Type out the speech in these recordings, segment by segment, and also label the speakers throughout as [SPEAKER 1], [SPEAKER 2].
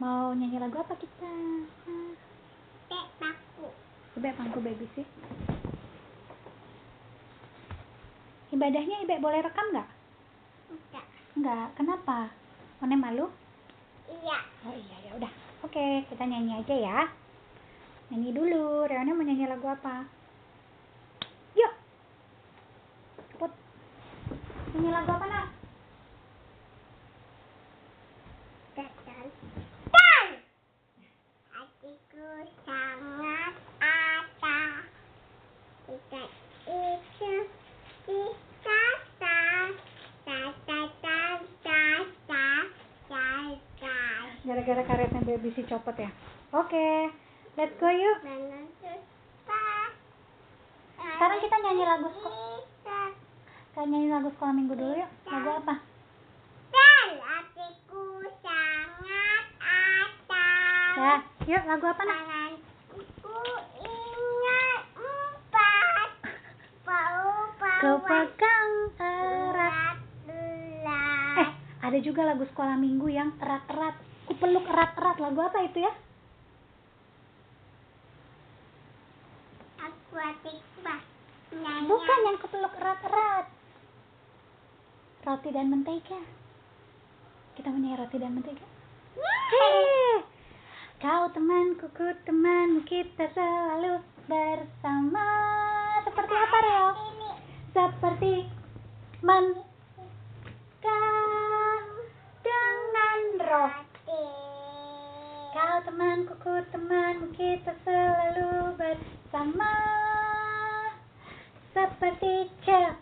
[SPEAKER 1] Mau nyanyi lagu apa kita?
[SPEAKER 2] Tek paku.
[SPEAKER 1] Ibe pangku baby sih. Ibadahnya Ibe boleh rekam nggak?
[SPEAKER 2] Enggak.
[SPEAKER 1] Nggak. Kenapa? One malu?
[SPEAKER 2] Iya.
[SPEAKER 1] Oh iya ya udah. Oke, kita nyanyi aja ya. Nyanyi dulu. Reone mau nyanyi lagu apa? Yuk. Put. Nyanyi lagu apa nak?
[SPEAKER 2] itu sangat ada. Ikan itu di atas,
[SPEAKER 1] Gara-gara karetnya baby si copot ya. Oke, let's go yuk. Sekarang kita nyanyi lagu sekolah. Kita nyanyi lagu sekolah minggu dulu yuk. Lagu apa?
[SPEAKER 2] Dan hatiku sangat ada.
[SPEAKER 1] Ya yuk lagu apa nak?
[SPEAKER 2] Tanganku ingat empat.
[SPEAKER 1] Kau pegang erat. Eh, ada juga lagu sekolah minggu yang erat-erat. Ku peluk erat-erat. Lagu apa itu ya?
[SPEAKER 2] Aku. Nyanyi.
[SPEAKER 1] Bukan yang ku peluk erat-erat. Roti dan mentega. Kita menyanyi roti dan mentega. Hei, kau temanku, ku temanmu, kita selalu bersama. Seperti apa?
[SPEAKER 2] Ini.
[SPEAKER 1] Seperti mentega dengan roti. Kau temanku, ku temanmu, kita selalu bersama. Seperti celah.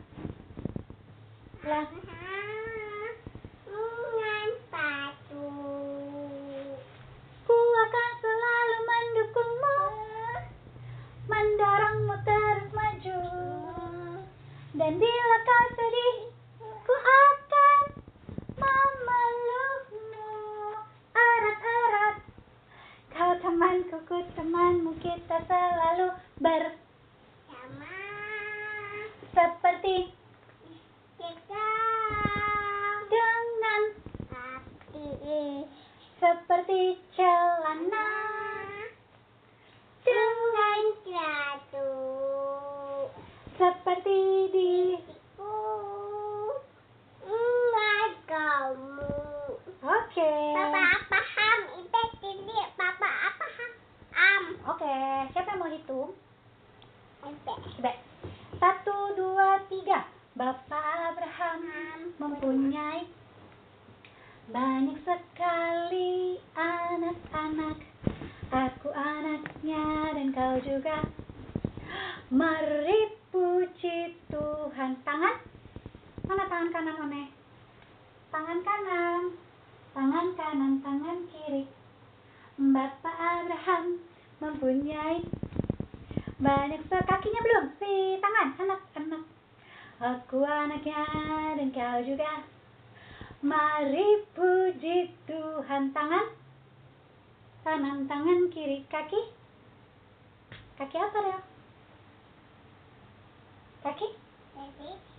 [SPEAKER 2] Dengan patu.
[SPEAKER 1] Ku akan selalu mendukungmu, mendorongmu terus maju. Dan bila kau sedih, ku akan memelukmu erat-erat. Kau temanku, ku temanmu, kita selalu ber
[SPEAKER 2] Sama.
[SPEAKER 1] seperti
[SPEAKER 2] Kita.
[SPEAKER 1] dengan
[SPEAKER 2] Hati.
[SPEAKER 1] seperti celana
[SPEAKER 2] Dengan jatuh.
[SPEAKER 1] seperti di
[SPEAKER 2] Ku. Ingat kamu.
[SPEAKER 1] Oke.
[SPEAKER 2] Papa paham. Itu ini papa paham. Am.
[SPEAKER 1] Oke, siapa yang mau hitung? Satu, dua, tiga. Bapak Abraham mempunyai banyak sekali anak-anak. Aku anaknya dan kau juga. Mari puji Tuhan. Tangan? Mana tangan kanan, One? Tangan kanan. Tangan kanan, tangan kiri. Bapak Abraham mempunyai banyak sekali kakinya belum si tangan anak anak aku anaknya dan kau juga. Mari puji Tuhan tangan. Kanan tangan kiri kaki. Kaki apa ya kaki?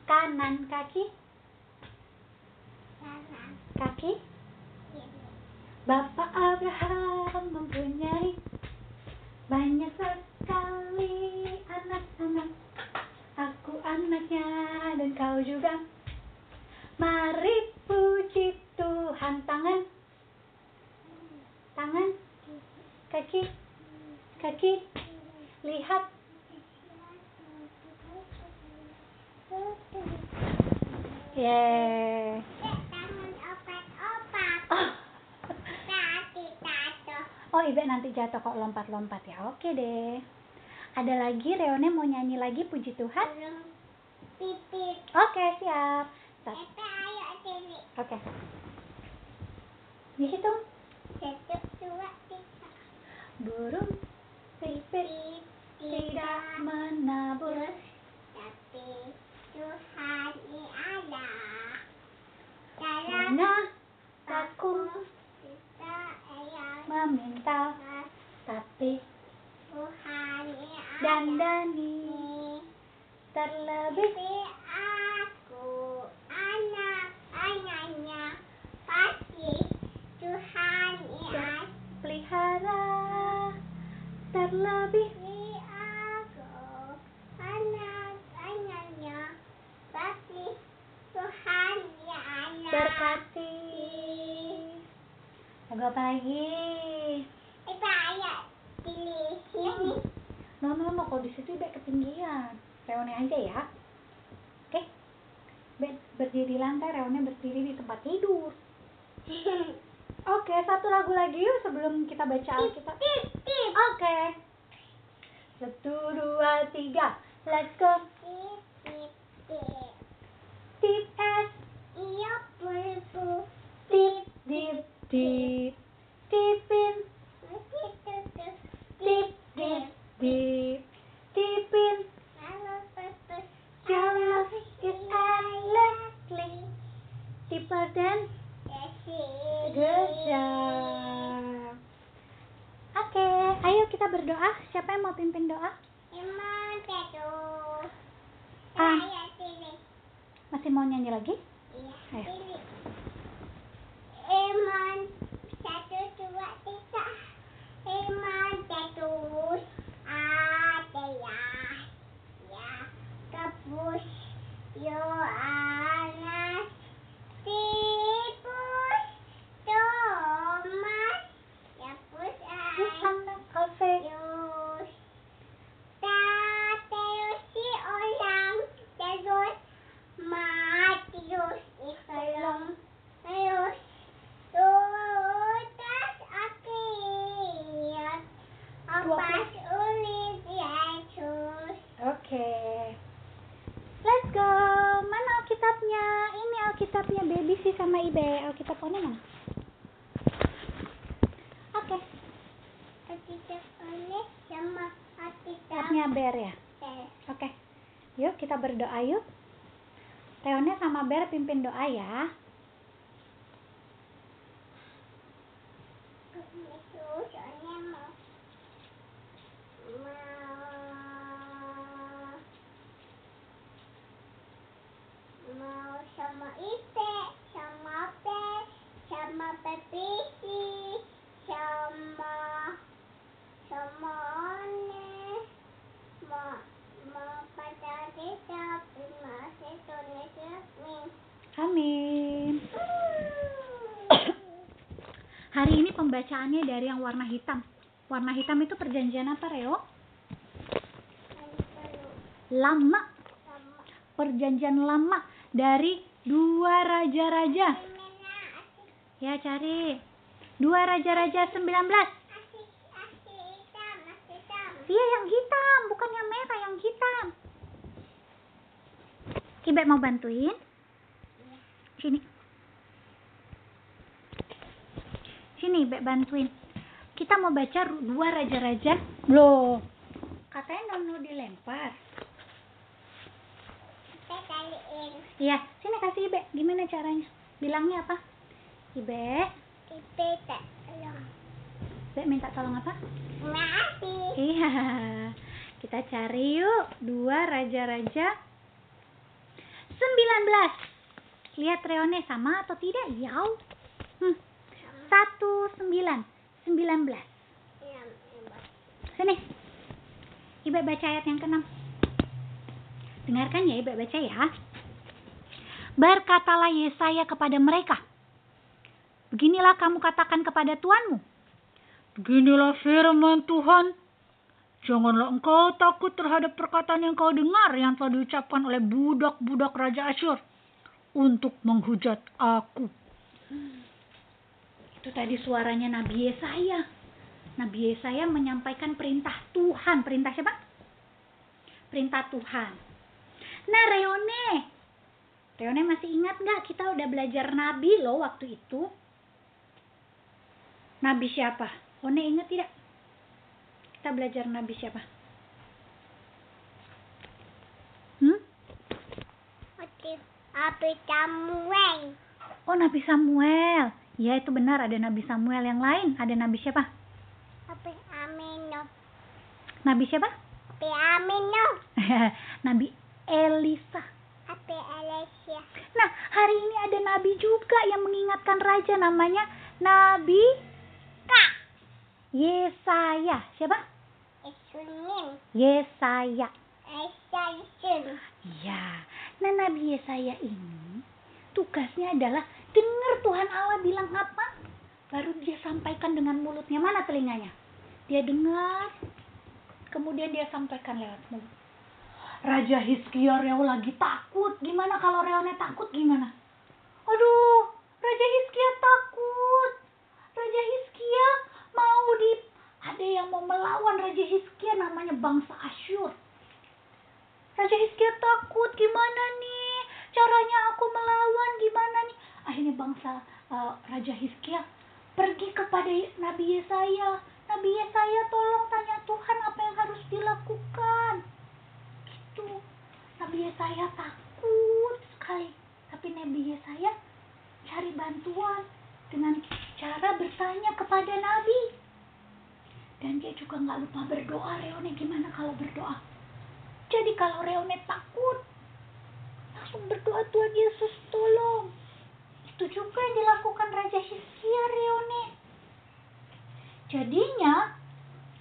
[SPEAKER 1] Kanan kaki. Kaki?
[SPEAKER 2] Kiri.
[SPEAKER 1] Bapak Abraham mempunyai banyak sekali anak-anak. Aku anaknya dan kau juga. Mari puji Tuhan tangan, tangan, kaki, kaki. Lihat.
[SPEAKER 2] Tato.
[SPEAKER 1] Oh, Ibe nanti jatuh kok lompat-lompat ya. Oke deh. Ada lagi, Reone mau nyanyi lagi puji Tuhan? Oke, siap.
[SPEAKER 2] Ayo sini.
[SPEAKER 1] Oke. Dihitung.
[SPEAKER 2] Satu, dua, tiga.
[SPEAKER 1] Burung pipit tidak menabur.
[SPEAKER 2] Tapi Tuhan ada.
[SPEAKER 1] Karena aku meminta, tapi
[SPEAKER 2] dan
[SPEAKER 1] Dani terlebih
[SPEAKER 2] aku anak-anaknya pasti Tuhan yang pelihara.
[SPEAKER 1] terlebih
[SPEAKER 2] aku anak-anaknya pasti Tuhan yang
[SPEAKER 1] berkati. semoga apa No, no, no, kalau di situ udah ketinggian. Reone aja ya. Oke. Be- berdiri di lantai, Reone berdiri di tempat tidur. Oke, satu lagu lagi yuk sebelum kita baca Alkitab.
[SPEAKER 2] Tip tip
[SPEAKER 1] Oke. Satu, dua, tiga. Let's go.
[SPEAKER 2] Tip tip tip
[SPEAKER 1] Tip S.
[SPEAKER 2] Iya pulpu
[SPEAKER 1] Tip, dip, dip. Tipin.
[SPEAKER 2] Tip tip tip
[SPEAKER 1] Tip, dip, dip. Tipin.
[SPEAKER 2] Halo purpose
[SPEAKER 1] Your love is endlessly deeper than Good job. Oke, ayo kita berdoa. Siapa yang mau pimpin doa? Ah. Masih mau nyanyi lagi?
[SPEAKER 2] Iya
[SPEAKER 1] Ayo.
[SPEAKER 2] Emang Satu dua tiga Emang jatuh
[SPEAKER 1] Push your eyes. Alkitabnya Baby sih sama Ibe. Alkitab mana mana? Oke.
[SPEAKER 2] Sama hati
[SPEAKER 1] Alkitabnya Ber ya. Oke. Yuk kita berdoa yuk. Reone sama Ber pimpin doa ya.
[SPEAKER 2] Yesus soalnya mau mau mau sama Ipe, sama Pe, sama Pepisi, sama sama One, mau mau pada kita masih tulis min.
[SPEAKER 1] Amin. Hari ini pembacaannya dari yang warna hitam. Warna hitam itu perjanjian apa, Reo? Lama. Perjanjian lama dari dua raja-raja. Ya, cari. Dua raja-raja 19.
[SPEAKER 2] Asik, asik hitam, asik hitam.
[SPEAKER 1] Iya, yang hitam, bukan yang merah, yang hitam. Kibet mau bantuin? Sini. Sini, Bek bantuin. Kita mau baca dua raja-raja. Loh, katanya nono dilempar.
[SPEAKER 2] Kita kaliin.
[SPEAKER 1] Iya, sini kasih Ibe. Gimana caranya? Bilangnya apa? Ibe,
[SPEAKER 2] Kita tak tolong.
[SPEAKER 1] Ibe minta tolong apa?
[SPEAKER 2] Makasih.
[SPEAKER 1] Iya. Kita cari yuk dua raja-raja 19. Lihat Reone sama atau tidak? Yau. Hmm. Satu sembilan. Sembilan belas.
[SPEAKER 2] Enam, enam.
[SPEAKER 1] Sini. Ibe baca ayat yang keenam. Dengarkan ya Ibe baca ya. Berkatalah Yesaya kepada mereka. Beginilah kamu katakan kepada Tuanmu. Beginilah firman Tuhan. Janganlah engkau takut terhadap perkataan yang kau dengar yang telah diucapkan oleh budak-budak Raja Asyur untuk menghujat aku. Itu tadi suaranya Nabi Yesaya. Nabi Yesaya menyampaikan perintah Tuhan. Perintah siapa? Perintah Tuhan. Nah, Reone. Reone masih ingat nggak kita udah belajar Nabi loh waktu itu? Nabi siapa? One ingat tidak? Kita belajar Nabi siapa? Hmm?
[SPEAKER 2] Api Samuel.
[SPEAKER 1] Oh, Nabi Samuel. Ya, itu benar. Ada Nabi Samuel yang lain. Ada Nabi siapa?
[SPEAKER 2] Api Amino.
[SPEAKER 1] Nabi siapa?
[SPEAKER 2] Api Amino.
[SPEAKER 1] Nabi Elisa.
[SPEAKER 2] Api Alessia.
[SPEAKER 1] Nah, hari ini ada nabi juga yang mengingatkan raja namanya Nabi
[SPEAKER 2] Kak.
[SPEAKER 1] Yesaya. Siapa?
[SPEAKER 2] Isunin.
[SPEAKER 1] Yesaya.
[SPEAKER 2] Esa isun.
[SPEAKER 1] Iya. Nah, Nabi Yesaya ini tugasnya adalah dengar Tuhan Allah bilang apa, baru dia sampaikan dengan mulutnya. Mana telinganya? Dia dengar, kemudian dia sampaikan lewat mulut. Raja Hizkia Reo lagi takut. Gimana kalau Reone takut gimana? Aduh, Raja Hizkia takut. Raja Hizkia mau di ada yang mau melawan Raja Hizkia namanya bangsa Asyur. Raja Hizkia takut gimana nih caranya aku melawan gimana nih akhirnya bangsa uh, Raja Hizkia pergi kepada Nabi Yesaya. Nabi Yesaya tolong tanya Tuhan apa yang harus dilakukan. Gitu. Nabi Yesaya takut sekali. Tapi Nabi Yesaya cari bantuan dengan cara bertanya kepada Nabi. Dan dia juga nggak lupa berdoa. Reone gimana kalau berdoa? Jadi kalau Reone takut, langsung berdoa Tuhan Yesus tolong. Itu juga yang dilakukan Raja Hizkia Reone. Jadinya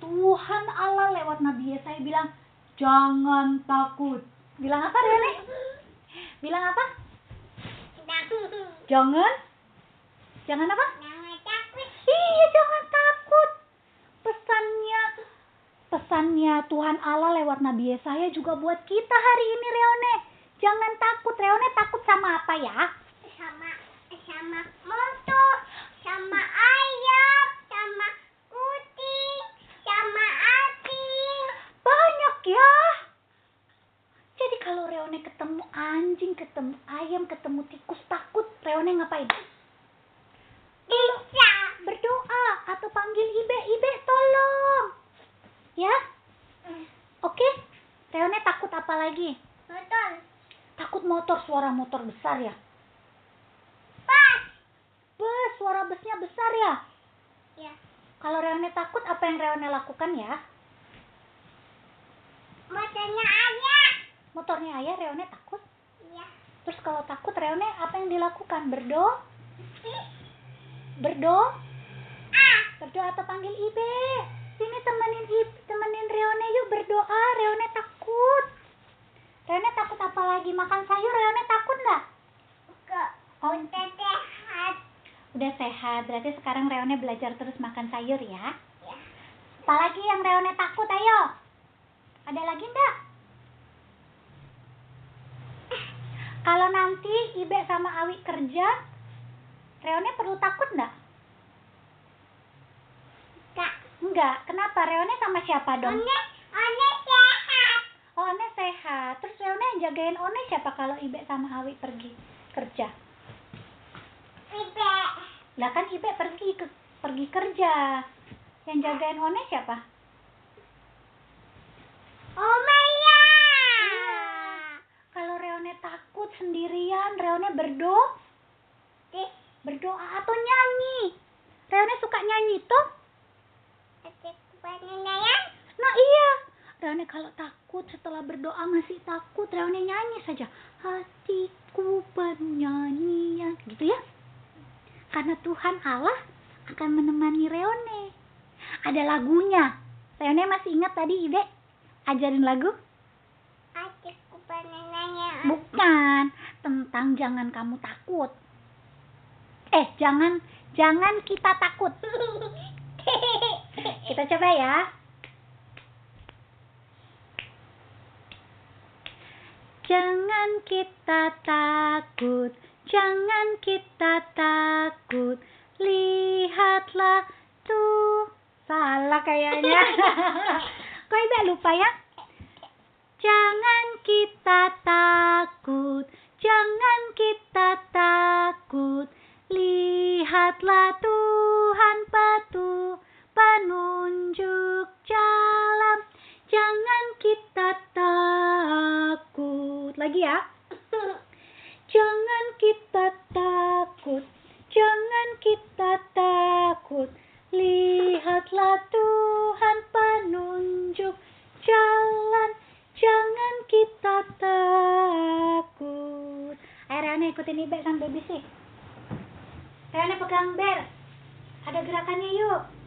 [SPEAKER 1] Tuhan Allah lewat Nabi Yesaya bilang, jangan takut. Bilang apa Reone? Bilang apa? Jangan? Jangan apa?
[SPEAKER 2] Jangan takut.
[SPEAKER 1] Iya, jangan takut. Pesannya pesannya Tuhan Allah lewat Nabi Yesaya juga buat kita hari ini Reone. Jangan takut. Reone takut sama apa ya?
[SPEAKER 2] Sama motor, sama ayam, sama kucing, sama api.
[SPEAKER 1] Banyak ya. Jadi kalau Reone ketemu anjing, ketemu ayam, ketemu tikus takut, Reone ngapain?
[SPEAKER 2] Bisa.
[SPEAKER 1] Berdoa atau panggil Ibe, Ibe tolong. Ya? Oke? Reone takut apa lagi?
[SPEAKER 2] Motor.
[SPEAKER 1] Takut motor, suara motor besar ya?
[SPEAKER 2] Pas.
[SPEAKER 1] Bus, suara busnya besar ya?
[SPEAKER 2] Ya.
[SPEAKER 1] Kalau Reone takut, apa yang Reone lakukan ya?
[SPEAKER 2] Motornya ayah.
[SPEAKER 1] Motornya ayah, Reone takut.
[SPEAKER 2] Ya.
[SPEAKER 1] Terus kalau takut, Reone apa yang dilakukan? Berdoa? Berdoa?
[SPEAKER 2] Ah.
[SPEAKER 1] Berdoa atau panggil Ibe? Sini temenin Ibe, temenin Reone yuk berdoa. Reone takut. Reone takut apa lagi? Makan sayur, Reone takut nggak? Oh,
[SPEAKER 2] Udah sehat.
[SPEAKER 1] udah sehat. Berarti sekarang Reone belajar terus makan sayur ya.
[SPEAKER 2] Ya.
[SPEAKER 1] Apalagi yang Reone takut, ayo. Ada lagi enggak? Kalau nanti Ibe sama Awi kerja, Reone perlu takut enggak?
[SPEAKER 2] Enggak.
[SPEAKER 1] Enggak. Kenapa? Reone sama siapa dong?
[SPEAKER 2] One, one sehat.
[SPEAKER 1] Oh, One sehat. Terus Reone yang jagain One siapa kalau Ibe sama Awi pergi kerja?
[SPEAKER 2] Ibe.
[SPEAKER 1] Lah kan Ibe pergi ke pergi kerja. Yang jagain One siapa?
[SPEAKER 2] Oma ya.
[SPEAKER 1] Kalau Reone takut sendirian, Reone berdoa,
[SPEAKER 2] Di-
[SPEAKER 1] berdoa atau nyanyi. Reone suka nyanyi tuh?
[SPEAKER 2] Penilaian.
[SPEAKER 1] Nah iya. Reone kalau takut setelah berdoa masih takut, Reone nyanyi saja. Hatiku bernyanyi gitu ya. Karena Tuhan Allah akan menemani Reone. Ada lagunya. Reone masih ingat tadi Ide ajarin lagu?
[SPEAKER 2] Adikku penilaian.
[SPEAKER 1] Bukan, tentang jangan kamu takut. Eh, jangan jangan kita takut. Kita coba ya. Jangan kita takut, jangan kita takut. Lihatlah tuh. Salah kayaknya. Kok Iba lupa ya? Jangan kita takut, jangan kita takut. Lihatlah Tuhan patuh penunjuk jalan. Jangan kita takut. Lagi ya. Jangan kita takut, jangan kita takut. Lihatlah Tuhan penunjuk jalan. Jangan kita takut. Ayo Rane ikutin Ibe sampai bisik. Rane pegang ber. Ada gerakannya yuk.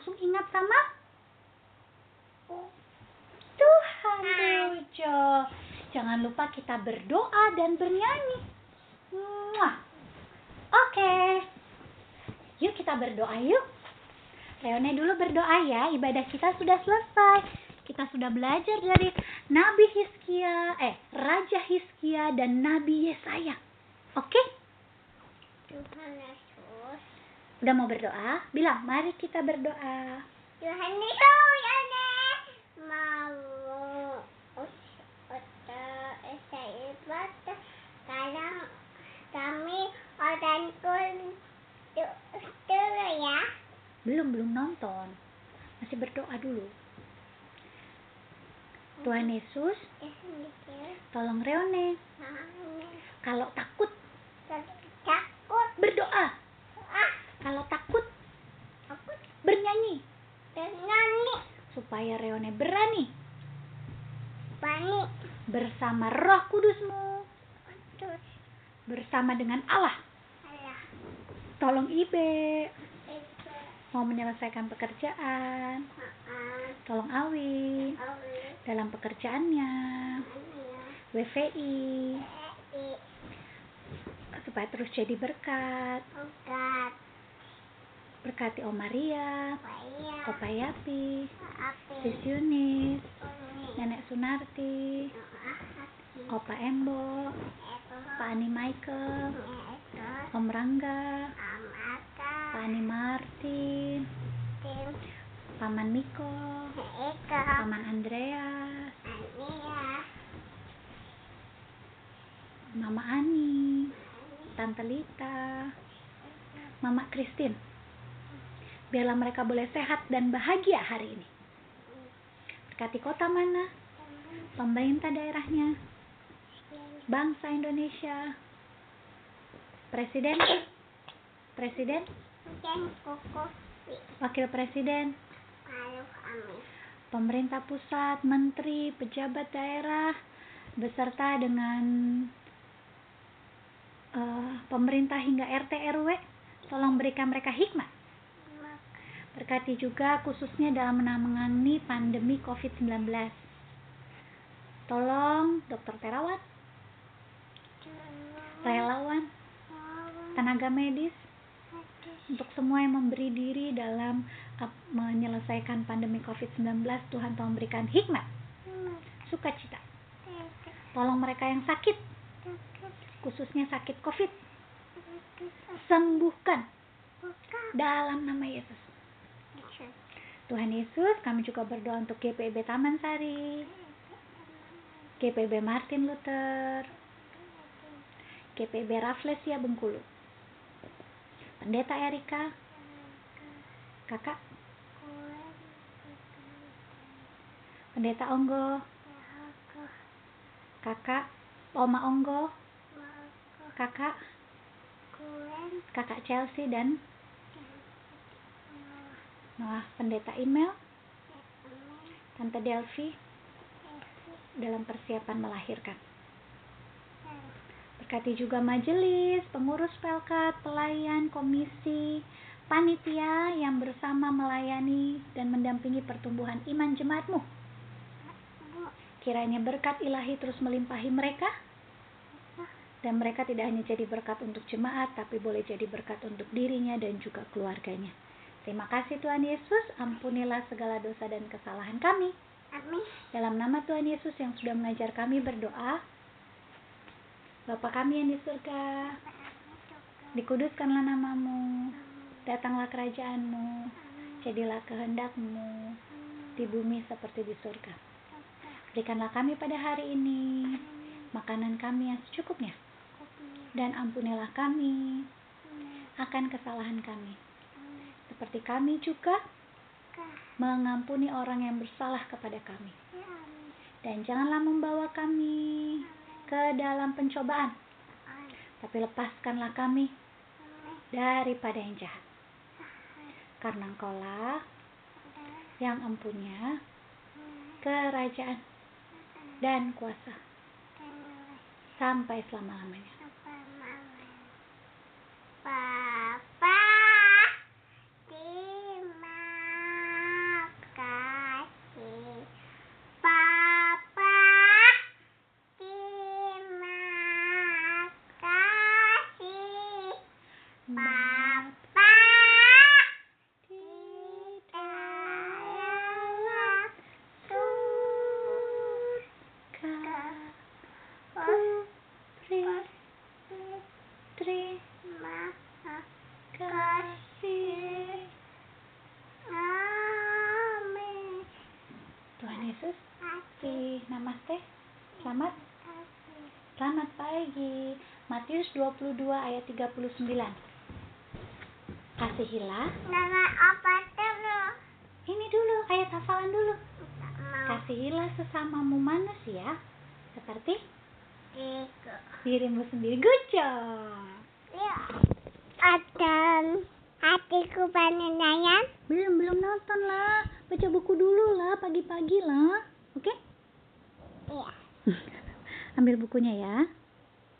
[SPEAKER 1] Langsung ingat sama Tuhan Tujo. Jangan lupa kita berdoa dan bernyanyi. Muah. Oke. Yuk kita berdoa yuk. Leone dulu berdoa ya. Ibadah kita sudah selesai. Kita sudah belajar dari Nabi Hizkia, eh Raja Hizkia dan Nabi Yesaya. Oke?
[SPEAKER 2] Tuhan Yesus.
[SPEAKER 1] Udah mau berdoa? Bilang, mari kita berdoa.
[SPEAKER 2] Tuhan Yesus ya mau saya ibadah sekarang kami orang dulu ya
[SPEAKER 1] Belum, belum nonton. Masih berdoa dulu. Tuhan Yesus, tolong Reone. Kalau takut,
[SPEAKER 2] takut
[SPEAKER 1] berdoa. Kalau takut,
[SPEAKER 2] takut
[SPEAKER 1] bernyanyi.
[SPEAKER 2] nih
[SPEAKER 1] Supaya Reone berani
[SPEAKER 2] panik
[SPEAKER 1] bersama roh kudusmu.
[SPEAKER 2] terus
[SPEAKER 1] Bersama dengan Allah.
[SPEAKER 2] Allah
[SPEAKER 1] Tolong Ibe. Mau menyelesaikan pekerjaan. Tolong Awi. Dalam pekerjaannya. WVI. Supaya terus jadi berkat.
[SPEAKER 2] Ogat,
[SPEAKER 1] Berkati Om Maria.
[SPEAKER 2] saya,
[SPEAKER 1] Opa Yapi.
[SPEAKER 2] api,
[SPEAKER 1] Sis Yunis. Nenek Sunarti. Opa Embo. Pak Ani Michael. Om Rangga. Pak Ani Martin. Paman Miko. Paman Andreas.
[SPEAKER 2] ania,
[SPEAKER 1] Mama Ani. Tante Lita. Mama Christine. Biarlah mereka boleh sehat dan bahagia hari ini. Berkati kota mana, pemerintah daerahnya, bangsa Indonesia, presiden, presiden, wakil presiden, pemerintah pusat, menteri, pejabat daerah, beserta dengan eh, pemerintah hingga RT RW, tolong berikan mereka hikmat. Berkati juga khususnya dalam menangani pandemi COVID-19. Tolong dokter perawat, relawan, tenaga medis, untuk semua yang memberi diri dalam menyelesaikan pandemi COVID-19, Tuhan tolong berikan hikmat, sukacita. Tolong mereka yang sakit, khususnya sakit COVID, sembuhkan dalam nama Yesus. Tuhan Yesus, kami juga berdoa untuk GPB Taman Sari, GPB Martin Luther, GPB Rafflesia Bengkulu, Pendeta Erika, Kakak, Pendeta Onggo, Kakak, Oma Onggo, Kakak, Kakak Chelsea dan Malah Pendeta Email, Tante Delvi dalam persiapan melahirkan. Berkati juga majelis, pengurus pelkat, pelayan, komisi, panitia yang bersama melayani dan mendampingi pertumbuhan iman jemaatmu. Kiranya berkat ilahi terus melimpahi mereka dan mereka tidak hanya jadi berkat untuk jemaat tapi boleh jadi berkat untuk dirinya dan juga keluarganya. Terima kasih Tuhan Yesus, ampunilah segala dosa dan kesalahan kami.
[SPEAKER 2] Amin.
[SPEAKER 1] Dalam nama Tuhan Yesus yang sudah mengajar kami berdoa, Bapa kami yang di surga, dikuduskanlah namamu, datanglah kerajaanmu, jadilah kehendakmu, di bumi seperti di surga. Berikanlah kami pada hari ini makanan kami yang secukupnya. Dan ampunilah kami akan kesalahan kami. Seperti kami juga mengampuni orang yang bersalah kepada kami. Dan janganlah membawa kami ke dalam pencobaan, tapi lepaskanlah kami daripada yang jahat. Karena engkaulah yang empunya kerajaan dan kuasa sampai selama-lamanya.
[SPEAKER 2] Papa, terima kasih. Papa, terima kasih. Papa, tidaklah
[SPEAKER 1] Surga putri
[SPEAKER 2] terima
[SPEAKER 1] kasih.
[SPEAKER 2] Amin.
[SPEAKER 1] Tuhan Yesus, kasih namaste. Selamat Selamat pagi. Matius 22 ayat 39. Kasihilah.
[SPEAKER 2] Nama apa dulu?
[SPEAKER 1] Ini dulu ayat hafalan dulu. Kasihilah sesamamu manusia seperti dirimu sendiri. Good job.
[SPEAKER 2] Ya. Adam, hatiku pengen nyanyi.
[SPEAKER 1] Belum belum nonton lah. Baca buku dulu lah pagi-pagi lah. Oke?
[SPEAKER 2] Iya.
[SPEAKER 1] Ambil bukunya ya.